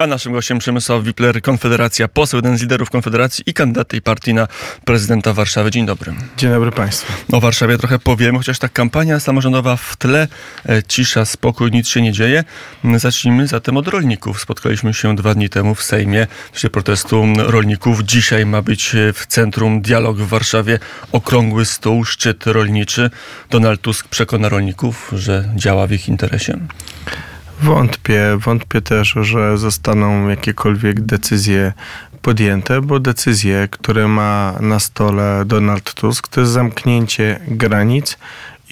A naszym gościem Przemysław Wipler, Konfederacja, poseł, jeden z liderów Konfederacji i kandydat tej partii na prezydenta Warszawy. Dzień dobry. Dzień dobry Państwu. O Warszawie trochę powiemy, chociaż ta kampania samorządowa w tle, e, cisza, spokój, nic się nie dzieje. Zacznijmy zatem od rolników. Spotkaliśmy się dwa dni temu w Sejmie w czasie protestu rolników. Dzisiaj ma być e, w centrum dialog w Warszawie, okrągły stół, szczyt rolniczy. Donald Tusk przekona rolników, że działa w ich interesie. Wątpię, wątpię też, że zostaną jakiekolwiek decyzje podjęte, bo decyzje, które ma na stole Donald Tusk, to jest zamknięcie granic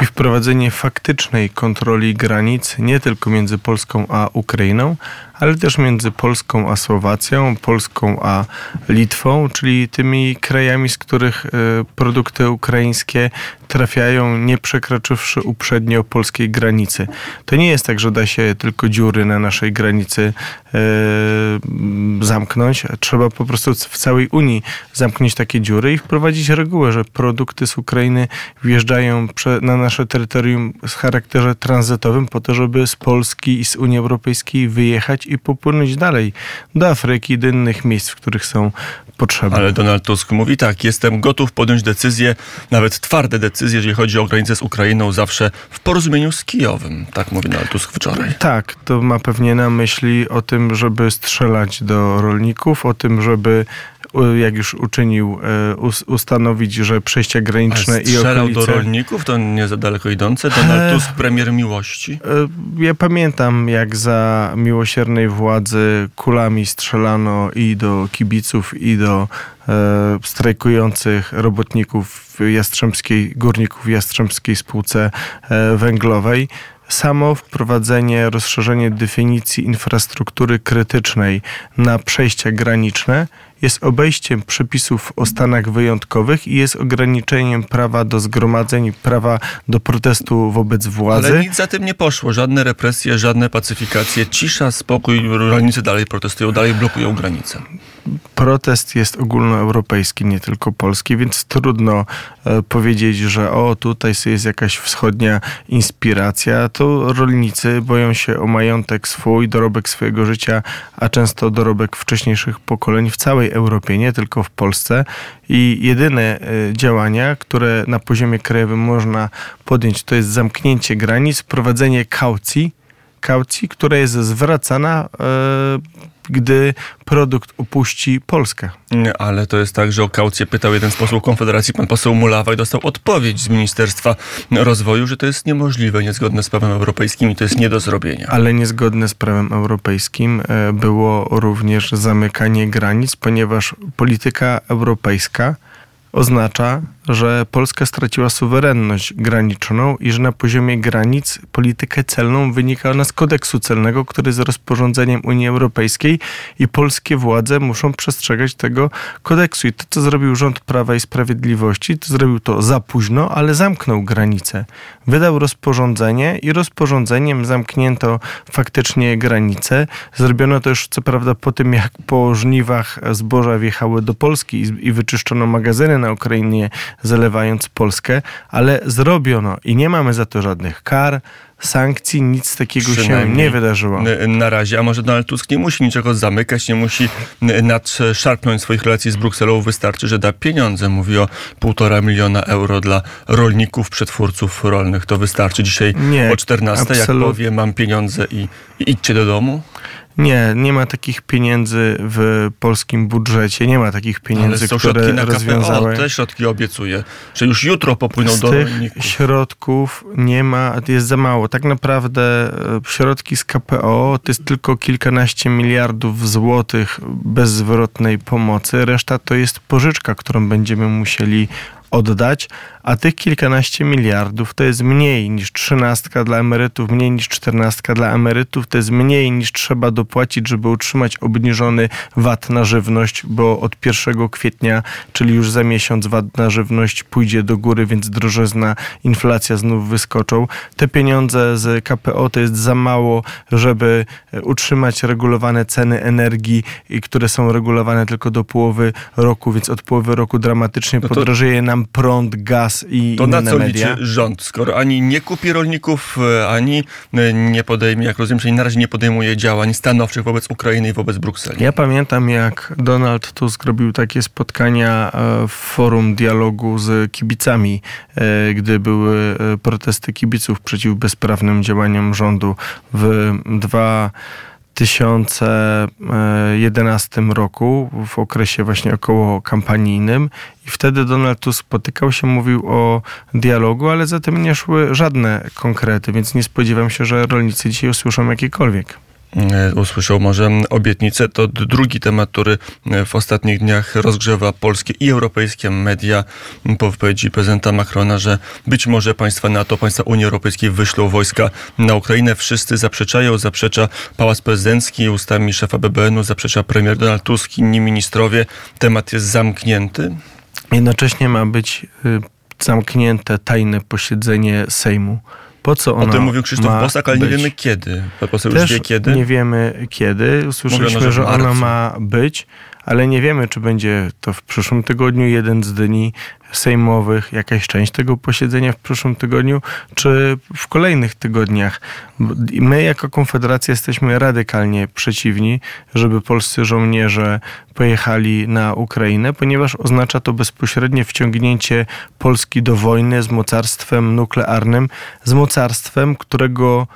i wprowadzenie faktycznej kontroli granic nie tylko między Polską a Ukrainą, ale też między Polską a Słowacją, Polską a Litwą, czyli tymi krajami, z których e, produkty ukraińskie trafiają, nie przekroczywszy uprzednio polskiej granicy. To nie jest tak, że da się tylko dziury na naszej granicy e, zamknąć. Trzeba po prostu w całej Unii zamknąć takie dziury i wprowadzić regułę, że produkty z Ukrainy wjeżdżają na nasze terytorium z charakterze tranzytowym po to, żeby z Polski i z Unii Europejskiej wyjechać i popłynąć dalej do Afryki do innych miejsc, w których są potrzebne. Ale Donald Tusk mówi tak, jestem gotów podjąć decyzje, nawet twarde decyzje, jeżeli chodzi o granicę z Ukrainą, zawsze w porozumieniu z Kijowem. Tak mówi Donald Tusk wczoraj. Tak, to ma pewnie na myśli o tym, żeby strzelać do rolników, o tym, żeby jak już uczynił, e, ustanowić, że przejścia graniczne i okolice... do rolników? To nie za daleko idące? Donald e, Tusk, premier miłości? E, ja pamiętam, jak za miłosiernej władzy kulami strzelano i do kibiców, i do strajkujących robotników Jastrzębskiej, górników Jastrzębskiej Spółce Węglowej samo wprowadzenie, rozszerzenie definicji infrastruktury krytycznej na przejścia graniczne jest obejściem przepisów o stanach wyjątkowych i jest ograniczeniem prawa do zgromadzeń, prawa do protestu wobec władzy. Ale nic za tym nie poszło. Żadne represje, żadne pacyfikacje. Cisza, spokój. Rolnicy dalej protestują, dalej blokują granice protest jest ogólnoeuropejski, nie tylko polski, więc trudno e, powiedzieć, że o, tutaj jest jakaś wschodnia inspiracja. Rolnicy boją się o majątek swój, dorobek swojego życia, a często dorobek wcześniejszych pokoleń w całej Europie, nie tylko w Polsce. I jedyne e, działania, które na poziomie krajowym można podjąć, to jest zamknięcie granic, wprowadzenie kaucji, kaucji, która jest zwracana e, gdy produkt opuści Polskę. Ale to jest tak, że o kaucję pytał jeden z posłów Konfederacji, pan poseł Mulawa i dostał odpowiedź z Ministerstwa Rozwoju, że to jest niemożliwe, niezgodne z prawem europejskim i to jest nie do zrobienia. Ale niezgodne z prawem europejskim e, było również zamykanie granic, ponieważ polityka europejska oznacza, że Polska straciła suwerenność graniczną i że na poziomie granic politykę celną wynika ona z kodeksu celnego, który jest rozporządzeniem Unii Europejskiej i polskie władze muszą przestrzegać tego kodeksu. I to, co zrobił rząd Prawa i Sprawiedliwości, to zrobił to za późno, ale zamknął granice. Wydał rozporządzenie i rozporządzeniem zamknięto faktycznie granice. Zrobiono to już co prawda po tym, jak po żniwach zboża wjechały do Polski i, i wyczyszczono magazyny na Ukrainie zalewając Polskę, ale zrobiono i nie mamy za to żadnych kar, sankcji, nic takiego się nie wydarzyło. Na razie, a może Donald Tusk nie musi niczego zamykać, nie musi nadszarpnąć swoich relacji z Brukselą, wystarczy, że da pieniądze. Mówi o półtora miliona euro dla rolników, przetwórców rolnych. To wystarczy dzisiaj nie, o 14, absolut... jak powie mam pieniądze i, i idźcie do domu? Nie, nie ma takich pieniędzy w polskim budżecie, nie ma takich pieniędzy, Ale są które środki na rozwiązały. KPO, te środki obiecuje, że już jutro popłyną z do tych rolników. środków nie ma, jest za mało. Tak naprawdę e, środki z KPO to jest tylko kilkanaście miliardów złotych bezzwrotnej pomocy, reszta to jest pożyczka, którą będziemy musieli oddać, a tych kilkanaście miliardów to jest mniej niż trzynastka dla emerytów, mniej niż czternastka dla emerytów, to jest mniej niż trzeba dopłacić, żeby utrzymać obniżony VAT na żywność, bo od 1 kwietnia, czyli już za miesiąc VAT na żywność pójdzie do góry, więc drożyzna, inflacja znów wyskoczą. Te pieniądze z KPO to jest za mało, żeby utrzymać regulowane ceny energii, które są regulowane tylko do połowy roku, więc od połowy roku dramatycznie no podrożeje nam nam prąd, gaz i to inne na co media. liczy rząd, skoro ani nie kupi rolników, e, ani e, nie podejmie, jak rozumiem, że na razie nie podejmuje działań stanowczych wobec Ukrainy i wobec Brukseli. Ja pamiętam, jak Donald Tusk robił takie spotkania e, w forum dialogu z kibicami, gdy były protesty kibiców przeciw bezprawnym działaniom rządu w 2011 roku, w okresie właśnie około kampanijnym. I wtedy Donald Tusk spotykał się, mówił o dialogu, ale za tym nie szły żadne konkrety, więc nie spodziewam się, że rolnicy dzisiaj usłyszą jakiekolwiek. E, usłyszał może obietnicę. To drugi temat, który e, w ostatnich dniach rozgrzewa polskie i europejskie media po wypowiedzi prezydenta Macrona, że być może państwa NATO, państwa Unii Europejskiej wyślą wojska na Ukrainę. Wszyscy zaprzeczają, zaprzecza Pałac Prezydencki ustami szefa BBN-u, zaprzecza premier Donald Tusk, inni ministrowie. Temat jest zamknięty. Jednocześnie ma być y, zamknięte tajne posiedzenie Sejmu. Po co ono O tym mówił Krzysztof ma Bosak, ale nie być? wiemy kiedy. Pan poseł już Też wie kiedy. nie wiemy kiedy. Usłyszeliśmy, że marcu. ma być, ale nie wiemy, czy będzie to w przyszłym tygodniu jeden z dni sejmowych, jakaś część tego posiedzenia w przyszłym tygodniu, czy w kolejnych tygodniach. My jako Konfederacja jesteśmy radykalnie przeciwni, żeby polscy żołnierze pojechali na Ukrainę, ponieważ oznacza to bezpośrednie wciągnięcie Polski do wojny z mocarstwem nuklearnym, z mocarstwem, którego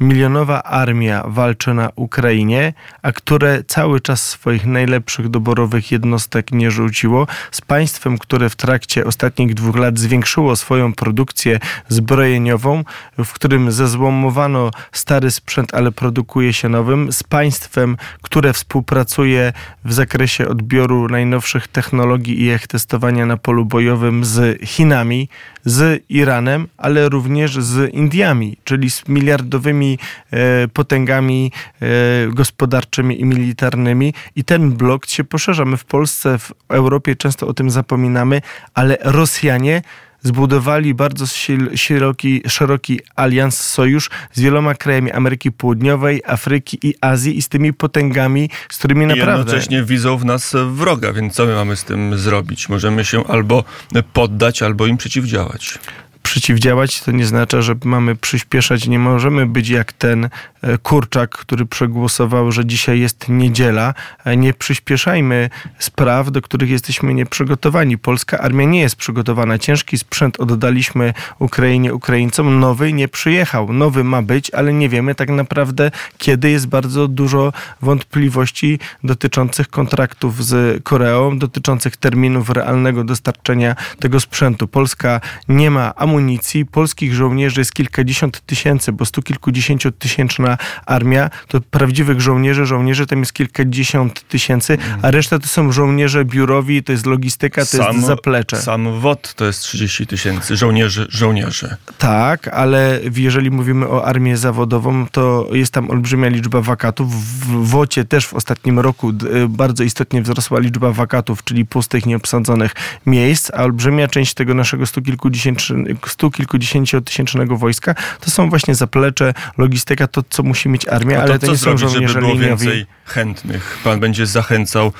milionowa armia walczy na Ukrainie, a które cały czas swoich najlepszych doborowych jednostek nie rzuciło, z państwem, które w trakcie ostatnich dwóch lat zwiększyło swoją produkcję zbrojeniową, w którym zezłomowano stary sprzęt, ale produkuje się nowym, z państwem, które współpracuje w zakresie odbioru najnowszych technologii i ich testowania na polu bojowym z Chinami, z Iranem, ale również z Indiami, czyli z miliardowymi e, potęgami e, gospodarczymi i militarnymi. I ten blok się poszerza. My w Polsce, w Europie często o tym zapominamy, ale Rosjanie zbudowali bardzo szeroki, szeroki alians, sojusz z wieloma krajami Ameryki Południowej, Afryki i Azji i z tymi potęgami, z którymi I naprawdę... jednocześnie widzą w nas wroga, więc co my mamy z tym zrobić? Możemy się albo poddać, albo im przeciwdziałać. Przeciwdziałać, to nie znaczy, że mamy przyspieszać. Nie możemy być jak ten e, kurczak, który przegłosował, że dzisiaj jest niedziela. E, Nie przyspieszajmy spraw, do których jesteśmy nieprzygotowani. Polska armia nie jest przygotowana. Ciężki sprzęt oddaliśmy Ukrainie, Ukraińcom. Nowy nie przyjechał. Nowy ma być, ale nie wiemy tak naprawdę, kiedy jest bardzo dużo wątpliwości dotyczących kontraktów z Koreą, dotyczących terminów realnego dostarczenia tego sprzętu. Polska nie ma amunicji, polskich żołnierzy jest kilkadziesiąt tysięcy, bo stu kilkudziesięciotysięczna armia to prawdziwych żołnierzy, żołnierzy tam jest kilkadziesiąt tysięcy, a reszta to są żołnierze biurowi, to jest logistyka, to jest zaplecze. Sam WOT to jest 30 tysięcy żołnierzy, żołnierzy. Tak, ale jeżeli mówimy o armię zawodową, to jest tam olbrzymia liczba wakatów. W WOcie też w ostatnim roku y, bardzo istotnie wzrosła liczba wakatów, czyli pustych, nieobsadzonych miejsc, a olbrzymia część tego naszego stu kilkudziesięciu- stu kilkudziesięciotysięcznego wojska to są właśnie zaplecze, logistyka, to co musi mieć armia, ale to nie są żeby żołnierze było liniowi. więcej chętnych? Pan będzie zachęcał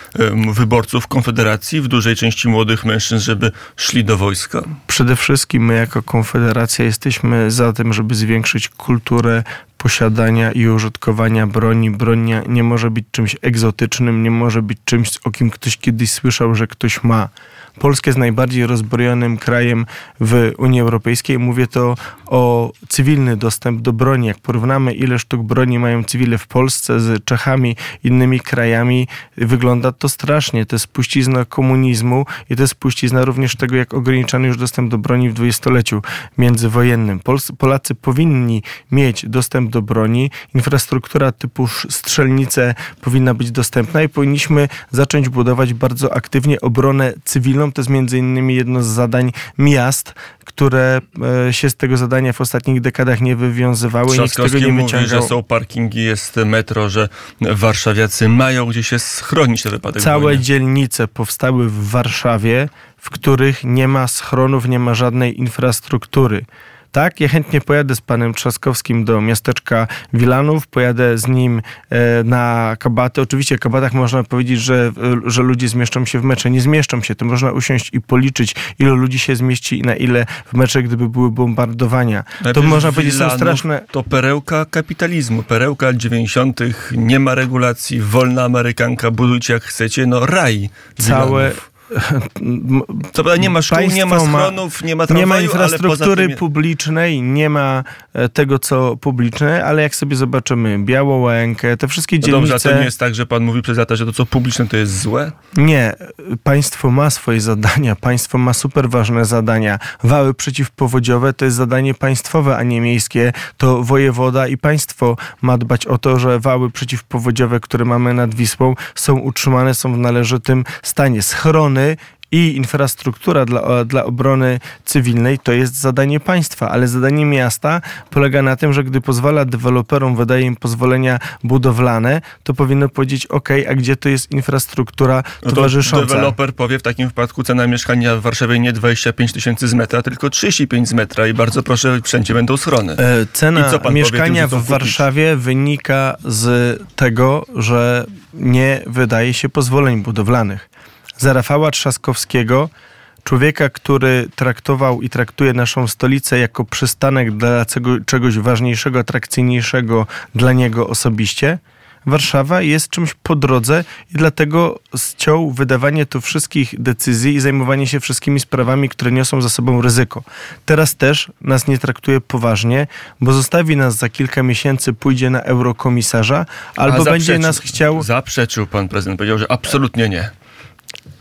wyborców Konfederacji, w dużej części młodych mężczyzn, żeby szli do wojska? Przede wszystkim my jako Konfederacja jesteśmy za tym, żeby zwiększyć kulturę posiadania i użytkowania broni. Broń nie, może być czymś egzotycznym, nie może być czymś, o kim ktoś kiedyś słyszał, że ktoś ma. Polska jest najbardziej rozbrojonym krajem w Unii Europejskiej. Mówię to o cywilny dostęp do broni. Jak porównamy, ile sztuk broni mają cywile w Polsce z Czechami, innymi krajami, wygląda to strasznie. To jest spuścizna komunizmu i to jest spuścizna również tego, jak ograniczany już dostęp do broni w dwudziestoleciu międzywojennym. Polacy powinni mieć dostęp do broni. Infrastruktura typu strzelnice powinna być dostępna i powinniśmy zacząć budować bardzo aktywnie obronę cywilną. To jest między innymi jedno z zadań miast, które e, się z tego zadania w ostatnich dekadach nie wywiązywały. Nikt tego nie mówi, wyciągał. że są parkingi, jest metro, że warszawiacy mają gdzie się schronić na wypadek Całe wojny. dzielnice powstały w Warszawie, w których nie ma schronów, nie ma żadnej infrastruktury. Tak, ja chętnie pojadę z panem Trzaskowskim do miasteczka Wilanów, pojadę z nim e, na kabaty. Oczywiście w kabatach można powiedzieć, że, e, że ludzie zmieszczą się w mecze. Nie zmieszczą się, to można usiąść i policzyć, ilu ludzi się zmieści i na ile w mecze, gdyby były bombardowania. Ale To można powiedzieć, są straszne... To perełka kapitalizmu, perełka lat 90., nie ma regulacji, wolna amerykanka, budujcie jak chcecie, no raj. Całe... Wilanów. Co prawda nie ma szkół, nie ma ma- schronów, nie ma Nie tramwaju, ma ale poza infrastruktury tym... publicznej, nie ma e, tego, co publiczne, ale jak sobie zobaczymy Białołękę, te wszystkie No dzielnice... dobrze, a to nie jest tak, że pan mówi przez lata, że to co publiczne to jest złe? Nie, państwo ma swoje zadania, państwo ma super ważne zadania. Wały przeciwpowodziowe to jest zadanie państwowe, a nie miejskie. To wojewoda i państwo ma dbać o to, że wały przeciwpowodziowe, które mamy nad Wisłą, są utrzymane, są w należytym stanie. Schrony i infrastruktura dla, dla obrony cywilnej to jest zadanie państwa, ale zadanie miasta polega na tym, że gdy pozwala deweloperom, wydaje im pozwolenia budowlane, to powinno powiedzieć, ok, a gdzie to jest infrastruktura No to towarzysząca? deweloper powie w takim wypadku cena mieszkania w Warszawie nie 25 tysięcy z metra, tylko 35 z metra i bardzo proszę, wszędzie będą schrony. E, Cena mieszkania powie w kupić? Warszawie wynika z tego, że nie wydaje się pozwoleń budowlanych. Za Rafała Trzaskowskiego, człowieka, który traktował i traktuje naszą stolicę jako przystanek dla czegoś ważniejszego, atrakcyjniejszego dla niego osobiście, Warszawa jest czymś po drodze i dlatego zciął wydawanie tu wszystkich decyzji i zajmowanie się wszystkimi sprawami, które niosą za sobą ryzyko. Teraz też nas nie traktuje poważnie, bo zostawi nas za kilka miesięcy, pójdzie na eurokomisarza, albo będzie nas chciał. Zaprzeczył pan prezydent, powiedział, że absolutnie nie.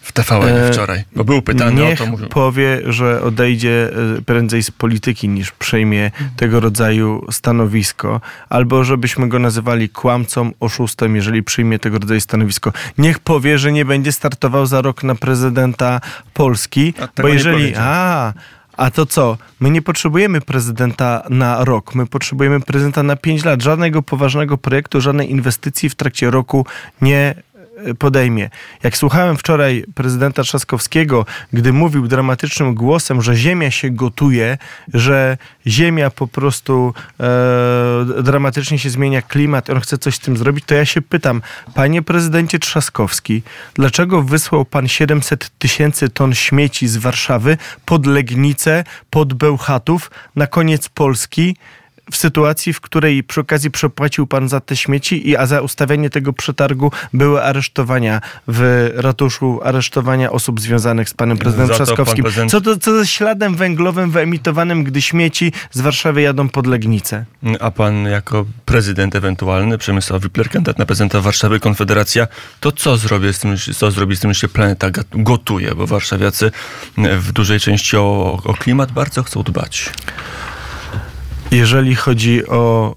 W TVN E, wczoraj, bo był pytany Niech o to. Mówił. powie, że odejdzie e, prędzej z polityki niż przejmie tego rodzaju stanowisko, albo żebyśmy go nazywali kłamcą, oszustem, jeżeli przyjmie tego rodzaju stanowisko. Niech powie, że nie będzie startował za rok na prezydenta Polski, bo jeżeli... A, a to co? My nie potrzebujemy prezydenta na rok, my potrzebujemy prezydenta na pięć lat. Żadnego poważnego projektu, żadnej inwestycji w trakcie roku nie podejmie. Jak słuchałem wczoraj prezydenta Trzaskowskiego, gdy mówił dramatycznym głosem, że ziemia się gotuje, że ziemia po prostu e, dramatycznie się zmienia klimat, on chce coś z tym zrobić, to ja się pytam, panie prezydencie Trzaskowski, dlaczego wysłał pan 700 tysięcy ton śmieci z Warszawy pod Legnicę, pod Bełchatów, na koniec Polski, w sytuacji, w której przy okazji przepłacił pan za te śmieci, i, a za ustawianie tego przetargu były aresztowania w ratuszu, aresztowania osób związanych z panem prezydentem Za to pan Trzaskowskim. prezydent- Co, to, co ze śladem węglowym wyemitowanym, gdy śmieci z Warszawy jadą pod Legnicę? A pan jako prezydent ewentualny, Przemysław Wipler, kandydat na prezydenta Warszawy, Konfederacja, to co zrobi z tym, co zrobi z tym, że się planeta gotuje? Bo warszawiacy w dużej części o, o klimat bardzo chcą dbać. Jeżeli chodzi o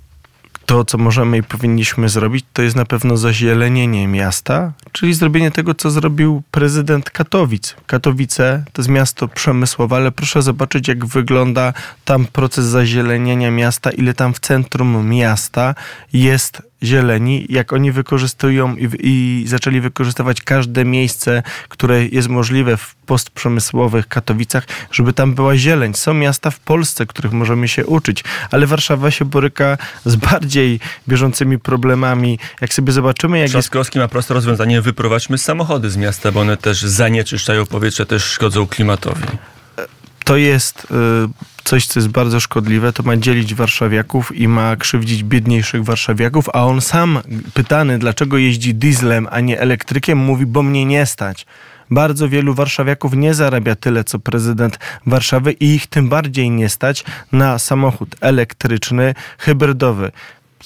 to, co możemy i powinniśmy zrobić, to jest na pewno zazielenienie miasta, czyli zrobienie tego, co zrobił prezydent Katowic. Katowice to jest miasto przemysłowe, ale proszę zobaczyć, jak wygląda tam proces zazieleniania miasta, ile tam w centrum miasta jest zieleni, jak oni wykorzystują i, i zaczęli wykorzystywać każde miejsce, które jest możliwe w postprzemysłowych Katowicach, żeby tam była zieleń. Są miasta w Polsce, których możemy się uczyć, ale Warszawa się boryka z bardziej bieżącymi problemami. Jak sobie zobaczymy, jak jest Trzaskowski ma proste rozwiązanie, wyprowadźmy samochody z miasta, bo one też zanieczyszczają powietrze, też szkodzą klimatowi. To jest y, coś, co jest bardzo szkodliwe, to ma dzielić warszawiaków i ma krzywdzić biedniejszych warszawiaków, a on sam pytany, dlaczego jeździ dieslem, a nie elektrykiem, mówi, bo mnie nie stać. Bardzo wielu warszawiaków nie zarabia tyle, co prezydent Warszawy i ich tym bardziej nie stać na samochód elektryczny, hybrydowy.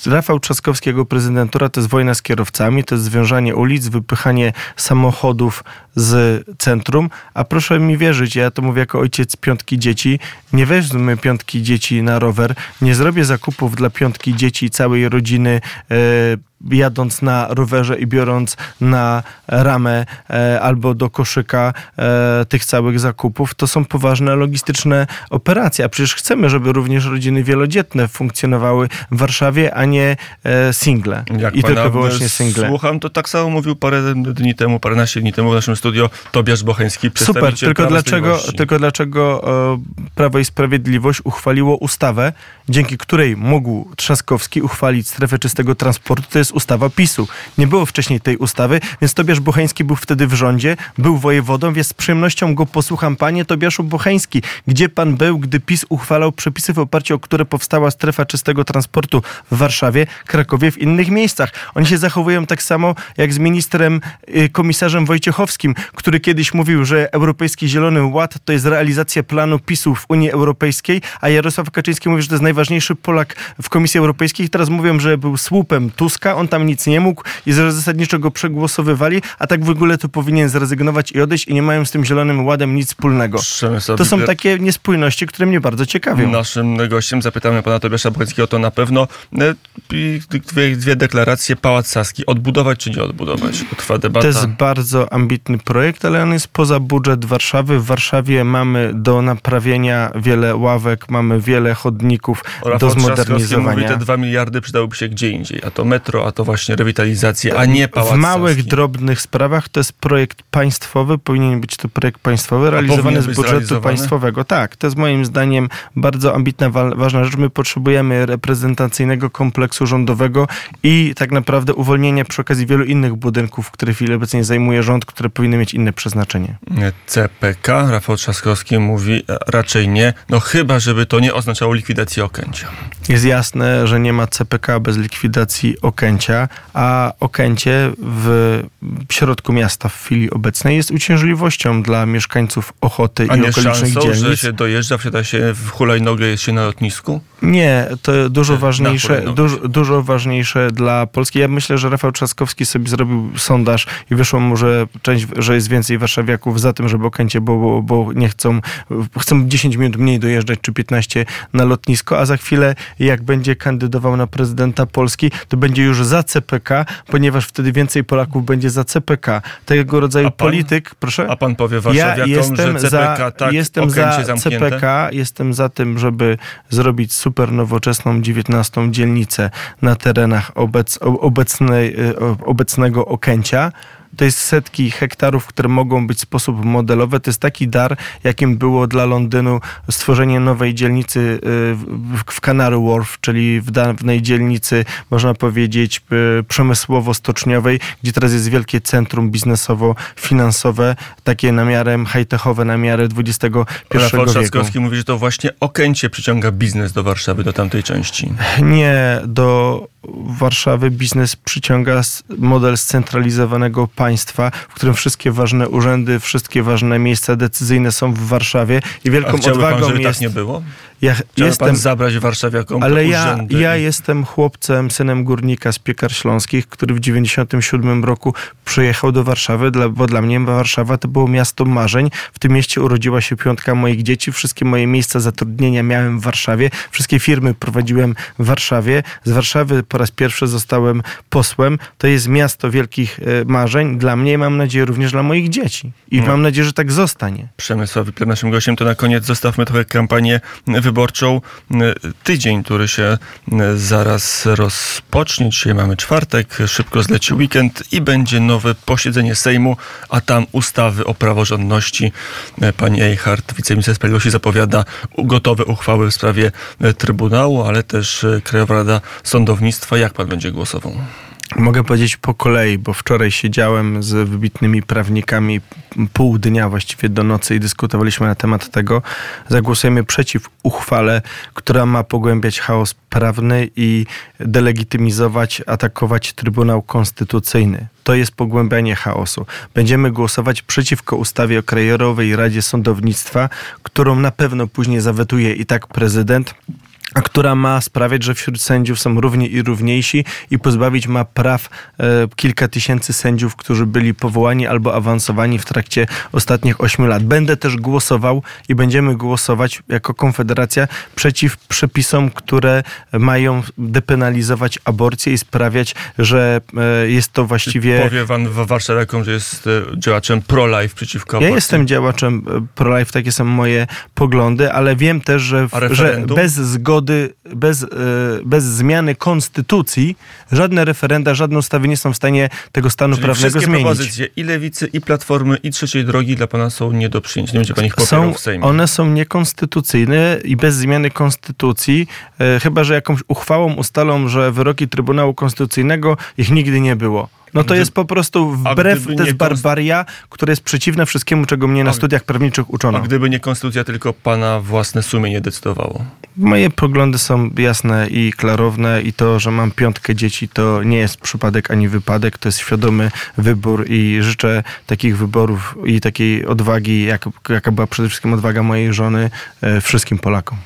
Rafał Trzaskowskiego prezydentura to jest wojna z kierowcami, to jest związanie ulic, wypychanie samochodów z centrum, a proszę mi wierzyć, ja to mówię jako ojciec piątki dzieci, nie weźmy piątki dzieci na rower, nie zrobię zakupów dla piątki dzieci całej rodziny e, jadąc na rowerze i biorąc na ramę e, albo do koszyka e, tych całych zakupów, to są poważne logistyczne operacje. A przecież chcemy, żeby również rodziny wielodzietne funkcjonowały w Warszawie, a nie e, single. Jak I tylko wyłącznie single. Słucham, to tak samo mówił parę dni temu, paręnaście dni temu w naszym studio Tobiasz Bocheński, Super, tylko dlaczego, tylko dlaczego e, Prawo i Sprawiedliwość uchwaliło ustawę, dzięki której mógł Trzaskowski uchwalić strefę czystego transportu, to jest ustawa PiSu. Nie było wcześniej tej ustawy, więc Tobiasz Bocheński był wtedy w rządzie, był wojewodą, więc z przyjemnością go posłucham. Panie Tobiaszu Bocheński, gdzie pan był, gdy PiS uchwalał przepisy w oparciu o które powstała strefa czystego transportu w Warszawie, Krakowie, w innych miejscach? Oni się zachowują tak samo jak z ministrem, y, komisarzem Wojciechowskim, który kiedyś mówił, że Europejski Zielony Ład to jest realizacja planu PiSu w Unii Europejskiej, a Jarosław Kaczyński mówi, że to jest najważniejszy Polak w Komisji Europejskiej. Teraz mówią, że był słupem Tuska, on tam nic nie mógł i zasadniczo go przegłosowywali, a tak w ogóle to powinien zrezygnować i odejść i nie mają z tym Zielonym Ładem nic wspólnego. Przemysław To są takie niespójności, które mnie bardzo ciekawią. Naszym gościem zapytamy pana Tobiasza Bocheńskiego to na pewno e, dwie, dwie deklaracje. Pałac Saski. Odbudować czy nie odbudować? To trwa debata. To jest bardzo ambitny projekt, ale on jest poza budżet Warszawy. W Warszawie mamy do naprawienia wiele ławek, mamy wiele chodników Rafał do zmodernizowania. Mówi, te dwa miliardy przydałyby się gdzie indziej. A to metro, a to właśnie rewitalizacja, a nie Pałac w małych, Saski. drobnych sprawach to jest projekt państwowy, powinien być to projekt państwowy, realizowany z budżetu państwowego. Tak, to jest moim zdaniem bardzo ambitna, wa- ważna rzecz. My potrzebujemy reprezentacyjnego kompleksu rządowego i tak naprawdę uwolnienia przy okazji wielu innych budynków, które w chwili obecnej zajmuje rząd, które powinny mieć inne przeznaczenie. CPK. Rafał Trzaskowski mówi e, raczej nie. No chyba, żeby to nie oznaczało likwidacji Okęcia. Jest jasne, że nie ma CPK bez likwidacji Okęcia, a Okęcie w środku miasta w chwili obecnej jest uciążliwością dla mieszkańców Ochoty A i nie okolicznych szansą, że dzielnic. się dojeżdża, wsiada się w hulajnogę, jest się na lotnisku? Nie, to dużo ważniejsze, dużo, dużo ważniejsze dla Polski. Ja myślę, że Rafał Trzaskowski sobie zrobił sondaż i wyszło mu, że część, że jest więcej warszawiaków za tym, żeby Okęcie było, bo nie chcą, chcą 10 minut mniej dojeżdżać, czy 15 na lotnisko, a za chwilę jak będzie kandydował na prezydenta Polski, to będzie już za CPK, ponieważ wtedy więcej Polaków będzie za CPK. Tego rodzaju pan? polityk, proszę. A pan powie Ja warszawiakom, jestem że CPK za, tak, jestem za zamknięte? CPK, jestem za tym, żeby zrobić super nowoczesną 19 dzielnicę na terenach obec, obecnej, o- obecnego Okęcia. To jest setki hektarów, które mogą być w sposób modelowy. To jest taki dar, jakim było dla Londynu stworzenie nowej dzielnicy y, w, Canary Wharf, czyli w dawnej dzielnicy, można powiedzieć, y, przemysłowo-stoczniowej, gdzie teraz jest wielkie centrum biznesowo-finansowe, takie na miarę high-techowe, na miarę XXI Rafał wieku. Trzaskowski mówi, że to właśnie Okęcie przyciąga biznes do Warszawy, do tamtej części. Nie, do Warszawy biznes przyciąga model scentralizowanego państwa, w którym wszystkie ważne urzędy, wszystkie ważne miejsca decyzyjne są w Warszawie i A wielką pan, odwagą żeby jest... tak nie było? Ja Chciałby pan jestem, zabrać warszawiakom ale ja, ja jestem chłopcem, synem górnika z Piekar Śląskich, który w 97 roku przyjechał do Warszawy, bo dla mnie Warszawa to było miasto marzeń. W tym mieście urodziła się piątka moich dzieci. Wszystkie moje miejsca zatrudnienia miałem w Warszawie. Wszystkie firmy prowadziłem w Warszawie. Z Warszawy po raz pierwszy zostałem posłem. To jest miasto wielkich e, marzeń dla mnie i mam nadzieję również dla moich dzieci. I No. mam nadzieję, że tak zostanie. Przemysław naszym gościem, to na koniec zostawmy trochę kampanię wyborczą. Tydzień, który się zaraz rozpocznie. Dzisiaj mamy czwartek, szybko zleci weekend i będzie nowe posiedzenie Sejmu, a tam ustawy o praworządności. Pani Eichhardt, wiceminister sprawiedliwości, zapowiada gotowe uchwały w sprawie Trybunału, ale też Krajowa Rada Sądownictwa. Jak pan będzie głosował? Mogę powiedzieć po kolei, bo wczoraj siedziałem z wybitnymi prawnikami pół dnia, właściwie do nocy i dyskutowaliśmy na temat tego. Zagłosujemy przeciw uchwale, która ma pogłębiać chaos prawny i delegitymizować, atakować Trybunał Konstytucyjny. To jest pogłębianie chaosu. Będziemy głosować przeciwko ustawie o Krajowej Radzie Sądownictwa, którą na pewno później zawetuje i tak prezydent która ma sprawiać, że wśród sędziów są równi i równiejsi i pozbawić ma praw e, kilka tysięcy sędziów, którzy byli powołani albo awansowani w trakcie ostatnich ośmiu lat. Będę też głosował i będziemy głosować jako Konfederacja przeciw przepisom, które mają depenalizować aborcję i sprawiać, że e, jest to właściwie... Powie pan w Warszawie, że jest e, działaczem pro-life przeciwko Ja aborcji. jestem działaczem e, pro-life, takie są moje poglądy, ale wiem też, że, A że bez zgody, bez, e, bez zmiany konstytucji żadne referenda, żadne ustawy nie są w stanie tego stanu Czyli prawnego wszystkie zmienić. propozycje i Lewicy, i Platformy, i Trzeciej Drogi dla pana są nie do przyjęcia. Nie będzie pan ich popierał Są, w Sejmie. one są niekonstytucyjne i bez zmiany konstytucji, e, chyba że jakąś uchwałą ustalą, że wyroki Trybunału Konstytucyjnego ich nigdy nie było. No to jest po prostu wbrew, to jest barbaria, która jest przeciwna wszystkiemu, czego mnie na studiach prawniczych uczono. A gdyby nie konstytucja, tylko pana własne sumienie decydowało. Moje poglądy są jasne i klarowne i to, że mam piątkę dzieci, to nie jest przypadek ani wypadek, to jest świadomy wybór i życzę takich wyborów i takiej odwagi, jak, jaka była przede wszystkim odwaga mojej żony, e, wszystkim Polakom.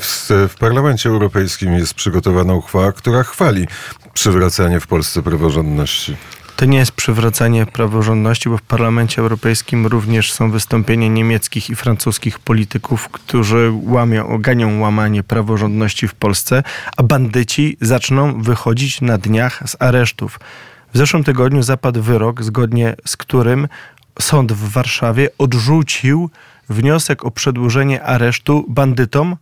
W, w Parlamencie Europejskim jest przygotowana uchwała, która chwali przywracanie w Polsce praworządności. To nie jest przywracanie praworządności, bo w Parlamencie Europejskim również są wystąpienia niemieckich i francuskich polityków, którzy łamią, ganią łamanie praworządności w Polsce, a bandyci zaczną wychodzić na dniach z aresztów. W zeszłym tygodniu zapadł wyrok, zgodnie z którym sąd w Warszawie odrzucił wniosek o przedłużenie aresztu bandytom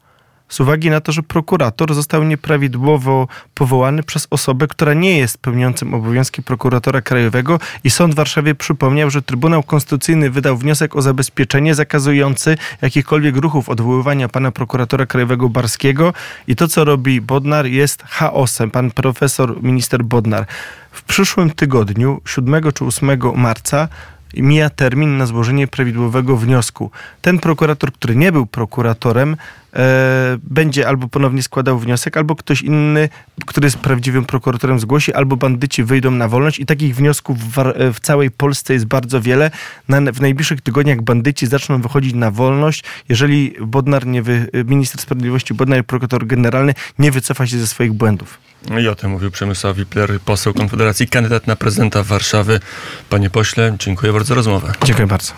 z uwagi na to, że prokurator został nieprawidłowo powołany przez osobę, która nie jest pełniącym obowiązki prokuratora krajowego i sąd w Warszawie przypomniał, że Trybunał Konstytucyjny wydał wniosek o zabezpieczenie zakazujący jakichkolwiek ruchów odwoływania pana prokuratora krajowego Barskiego i to, co robi Bodnar jest chaosem. Pan profesor, minister Bodnar. W przyszłym tygodniu, 7 czy 8 marca, mija termin na złożenie prawidłowego wniosku. Ten prokurator, który nie był prokuratorem, będzie albo ponownie składał wniosek, albo ktoś inny, który jest prawdziwym prokuratorem, zgłosi, albo bandyci wyjdą na wolność. I takich wniosków w, w całej Polsce jest bardzo wiele. Na, w najbliższych tygodniach bandyci zaczną wychodzić na wolność, jeżeli Bodnar nie wy, minister sprawiedliwości, Bodnar prokurator generalny nie wycofa się ze swoich błędów. I o tym mówił Przemysław Wipler, poseł Konfederacji, kandydat na prezydenta Warszawy. Panie pośle, dziękuję bardzo za rozmowę. Dziękuję bardzo.